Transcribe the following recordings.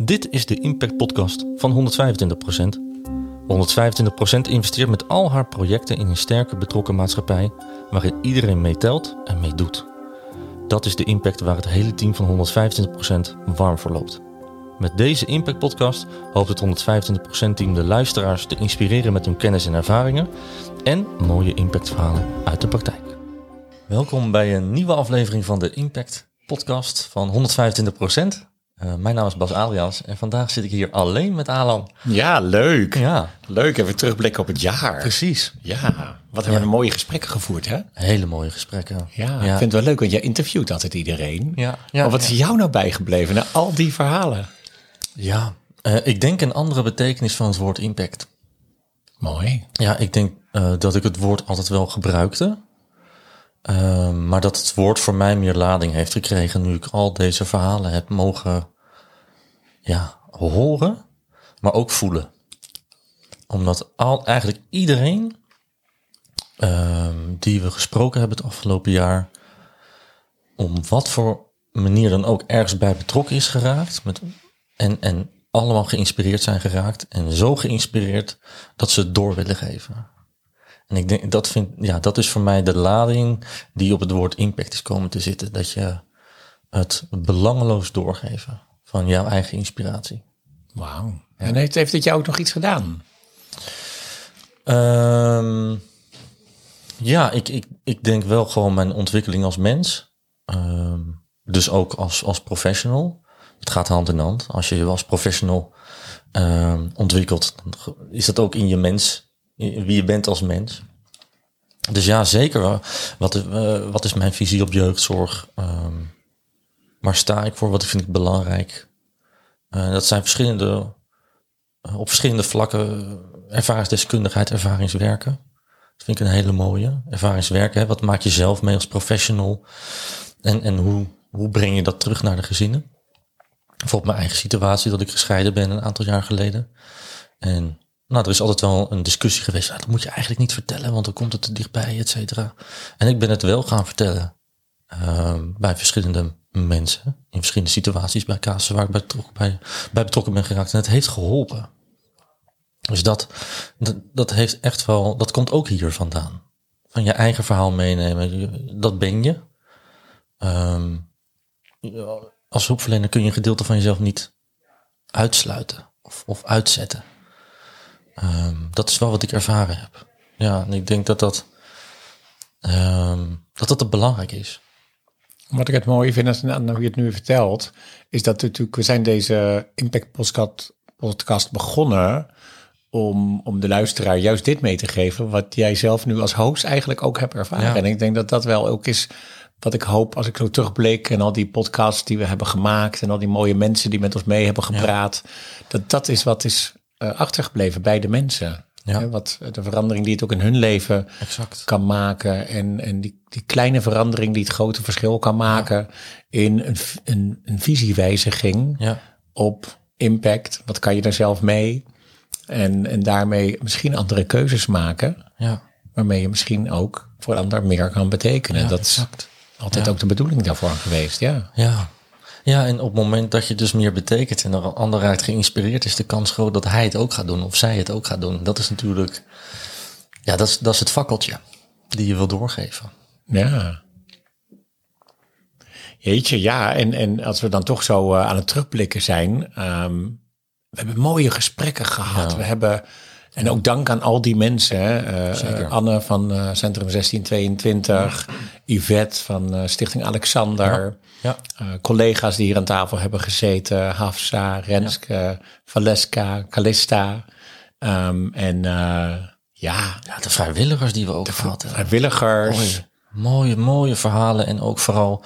Dit is de Impact Podcast van 125%. 125% investeert met al haar projecten in een sterke betrokken maatschappij waarin iedereen meetelt en meedoet. Dat is de impact waar het hele team van 125% warm voor loopt. Met deze Impact Podcast hoopt het 125% team de luisteraars te inspireren met hun kennis en ervaringen en mooie impactverhalen uit de praktijk. Welkom bij een nieuwe aflevering van de Impact Podcast van 125%. Uh, mijn naam is Bas Adriaans en vandaag zit ik hier alleen met Alan. Ja, leuk. Ja, Leuk, even terugblikken op het jaar. precies. Ja, wat hebben we een mooie gesprekken gevoerd, hè? Hele mooie gesprekken. Ja, ik vind het wel leuk, want jij interviewt altijd iedereen. Ja, ja, maar wat is jou nou bijgebleven na al die verhalen? Ja, eh, ik denk een andere betekenis van het woord impact. Mooi. Ja, ik denk eh, dat ik het woord altijd wel gebruikte. Uh, maar dat het woord voor mij meer lading heeft gekregen nu ik al deze verhalen heb mogen ja, horen, maar ook voelen. Omdat al, eigenlijk iedereen uh, die we gesproken hebben het afgelopen jaar, om wat voor manier dan ook ergens bij betrokken is geraakt. Met, en, en allemaal geïnspireerd zijn geraakt. En zo geïnspireerd dat ze het door willen geven. En ik denk, dat, vind, ja, dat is voor mij de lading die op het woord impact is komen te zitten. Dat je het belangeloos doorgeven van jouw eigen inspiratie. Wauw. En heeft, heeft dit jou ook nog iets gedaan? Um, ja, ik, ik, ik denk wel gewoon mijn ontwikkeling als mens. Um, dus ook als, als professional. Het gaat hand in hand. Als je je als professional um, ontwikkelt, is dat ook in je mens, wie je bent als mens. Dus ja, zeker. Wat, uh, wat is mijn visie op jeugdzorg? Um, waar sta ik voor? Wat vind ik belangrijk? Uh, dat zijn verschillende, uh, op verschillende vlakken ervaringsdeskundigheid, ervaringswerken. Dat vind ik een hele mooie. Ervaringswerken, hè? wat maak je zelf mee als professional? En, en hoe, hoe breng je dat terug naar de gezinnen? Bijvoorbeeld mijn eigen situatie, dat ik gescheiden ben een aantal jaar geleden. En nou, er is altijd wel een discussie geweest. Nou, dat moet je eigenlijk niet vertellen, want dan komt het te dichtbij, et cetera. En ik ben het wel gaan vertellen uh, bij verschillende mensen. In verschillende situaties bij casus waar ik bij betrokken, bij, ben geraakt. En het heeft geholpen. Dus dat, dat, heeft echt wel, dat komt ook hier vandaan. Van je eigen verhaal meenemen. Dat ben je. Um, als hulpverlener kun je een gedeelte van jezelf niet uitsluiten of, of uitzetten. Um, dat is wel wat ik ervaren heb. Ja, en ik denk dat dat, um, dat, dat belangrijk is. Wat ik het mooie vind, als nou, hoe je het nu vertelt, is dat natuurlijk, we zijn deze Impact podcast, podcast begonnen om, om de luisteraar juist dit mee te geven, wat jij zelf nu als host eigenlijk ook hebt ervaren. Ja. En ik denk dat dat wel ook is wat ik hoop als ik zo terugblik en al die podcasts die we hebben gemaakt en al die mooie mensen die met ons mee hebben gepraat, ja. dat dat is wat is achtergebleven bij de mensen. Ja. Hè, wat de verandering die het ook in hun leven exact. kan maken. En, en die, die kleine verandering die het grote verschil kan maken ja. in een, een, een visiewijziging ja. op impact. Wat kan je daar zelf mee? En, en daarmee misschien andere keuzes maken. Ja. Waarmee je misschien ook voor een ander meer kan betekenen. Dat exact. is altijd ook de bedoeling daarvoor geweest. Ja. Ja. Ja, en op het moment dat je dus meer betekent en er een ander raakt geïnspireerd, is de kans groot dat hij het ook gaat doen of zij het ook gaat doen. Dat is natuurlijk, ja, dat is, dat is het fakkeltje die je wil doorgeven. Ja. Jeetje, ja. En, en als we dan toch zo uh, aan het terugblikken zijn. Um, we hebben mooie gesprekken gehad. Ja. We hebben, en ook dank aan al die mensen. Uh, Anne van uh, Centrum 1622. Ja. Yvette van Stichting Alexander. Ja. Ja. Collega's die hier aan tafel hebben gezeten. Hafsa, Renske, ja. Valeska, Calista. Um, en ja. De vrijwilligers die we ook gehad hebben. Vrijwilligers. Mooie, mooie, mooie verhalen. En ook vooral,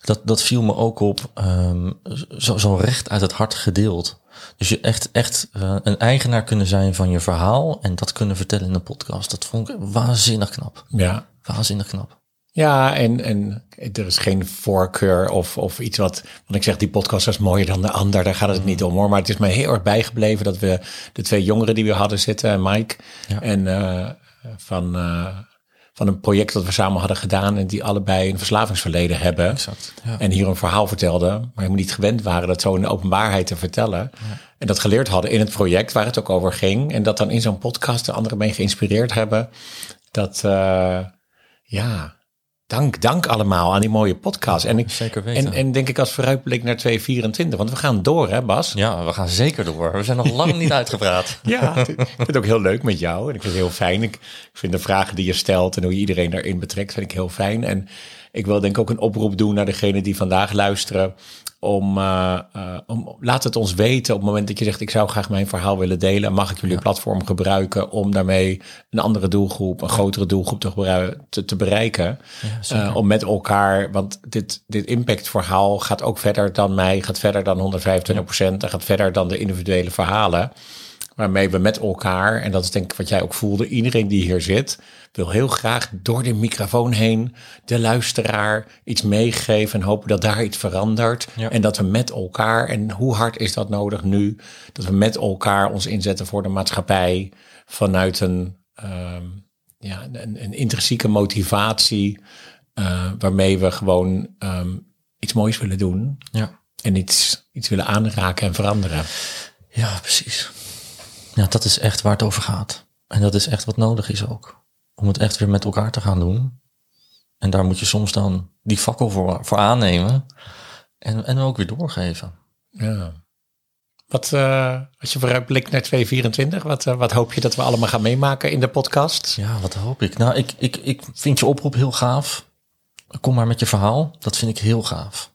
dat, dat viel me ook op, um, zo, zo recht uit het hart gedeeld. Dus je echt, echt uh, een eigenaar kunnen zijn van je verhaal en dat kunnen vertellen in een podcast. Dat vond ik waanzinnig knap. Ja. Waanzinnig knap. Ja, en, en er is geen voorkeur of, of iets wat... Want ik zeg, die podcast is mooier dan de ander. Daar gaat het niet om hoor. Maar het is mij heel erg bijgebleven dat we de twee jongeren die we hadden zitten... Mike Ja. en uh, van, uh, van een project dat we samen hadden gedaan en die allebei een verslavingsverleden hebben. Exact. Ja. En hier een verhaal vertelden, maar helemaal niet gewend waren dat zo in de openbaarheid te vertellen. En dat geleerd hadden in het project waar het ook over ging. En dat dan in zo'n podcast de anderen mee geïnspireerd hebben. Dat, uh, ja, dank, dank allemaal aan die mooie podcast. En, ik, Zeker weten. en, en denk ik als vooruitblik naar 2024, want we gaan door hè Bas? ja, we gaan zeker door. We zijn nog lang niet uitgepraat. Ja, ik vind het ook heel leuk met jou. En ik vind het heel fijn. Ik, ik vind de vragen die je stelt en hoe je iedereen daarin betrekt, vind ik heel fijn. En ik wil denk ik ook een oproep doen naar degene die vandaag luisteren. Om, uh, uh, om laat het ons weten op het moment dat je zegt: Ik zou graag mijn verhaal willen delen. Mag ik jullie ja. platform gebruiken om daarmee een andere doelgroep, een grotere doelgroep te, te, te bereiken? Ja, uh, om met elkaar, want dit, dit impactverhaal gaat ook verder dan mij, gaat verder dan 125 procent, en gaat verder dan de individuele verhalen waarmee we met elkaar, en dat is denk ik wat jij ook voelde, iedereen die hier zit, wil heel graag door de microfoon heen de luisteraar iets meegeven en hopen dat daar iets verandert. Ja. En dat we met elkaar, en hoe hard is dat nodig nu, dat we met elkaar ons inzetten voor de maatschappij vanuit een, um, ja, een, een, intrinsieke motivatie, uh, waarmee we gewoon um, iets moois willen doen. Ja. En iets, iets willen aanraken en veranderen. Ja, precies. Ja, dat is echt waar het over gaat. En dat is echt wat nodig is ook. Om het echt weer met elkaar te gaan doen. En daar moet je soms dan die fakkel voor, voor aannemen. En, en ook weer doorgeven. Ja. Wat, uh, als je vooruitblikt naar 2024, wat, uh, wat hoop je dat we allemaal gaan meemaken in de podcast? Ja, wat hoop ik? Nou, ik, ik, ik vind je oproep heel gaaf. Kom maar met je verhaal. Dat vind ik heel gaaf.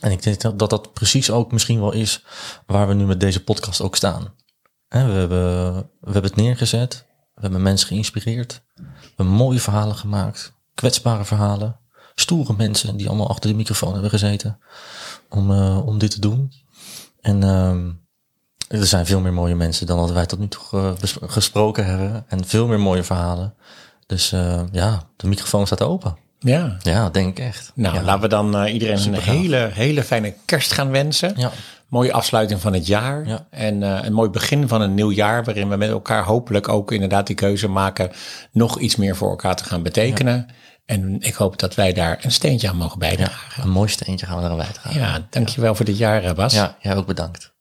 En ik denk dat dat precies ook misschien wel is waar we nu met deze podcast ook staan. We hebben, we hebben het neergezet. We hebben mensen geïnspireerd. We hebben mooie verhalen gemaakt. Kwetsbare verhalen. Stoere mensen die allemaal achter de microfoon hebben gezeten. Om, uh, om dit te doen. En uh, er zijn veel meer mooie mensen dan dat wij tot nu toe uh, gesproken hebben. En veel meer mooie verhalen. Dus uh, ja, de microfoon staat open. Ja. Ja, denk ik echt. Nou, ja. laten we dan iedereen een hele, hele fijne kerst gaan wensen. Ja mooie afsluiting van het jaar. Ja. En uh, een mooi begin van een nieuw jaar. Waarin we met elkaar hopelijk ook inderdaad die keuze maken. nog iets meer voor elkaar te gaan betekenen. Ja. En ik hoop dat wij daar een steentje aan mogen bijdragen. Ja, een mooi steentje gaan we eraan bijdragen. Ja, dankjewel voor dit jaar, Bas. Ja, jij ook bedankt.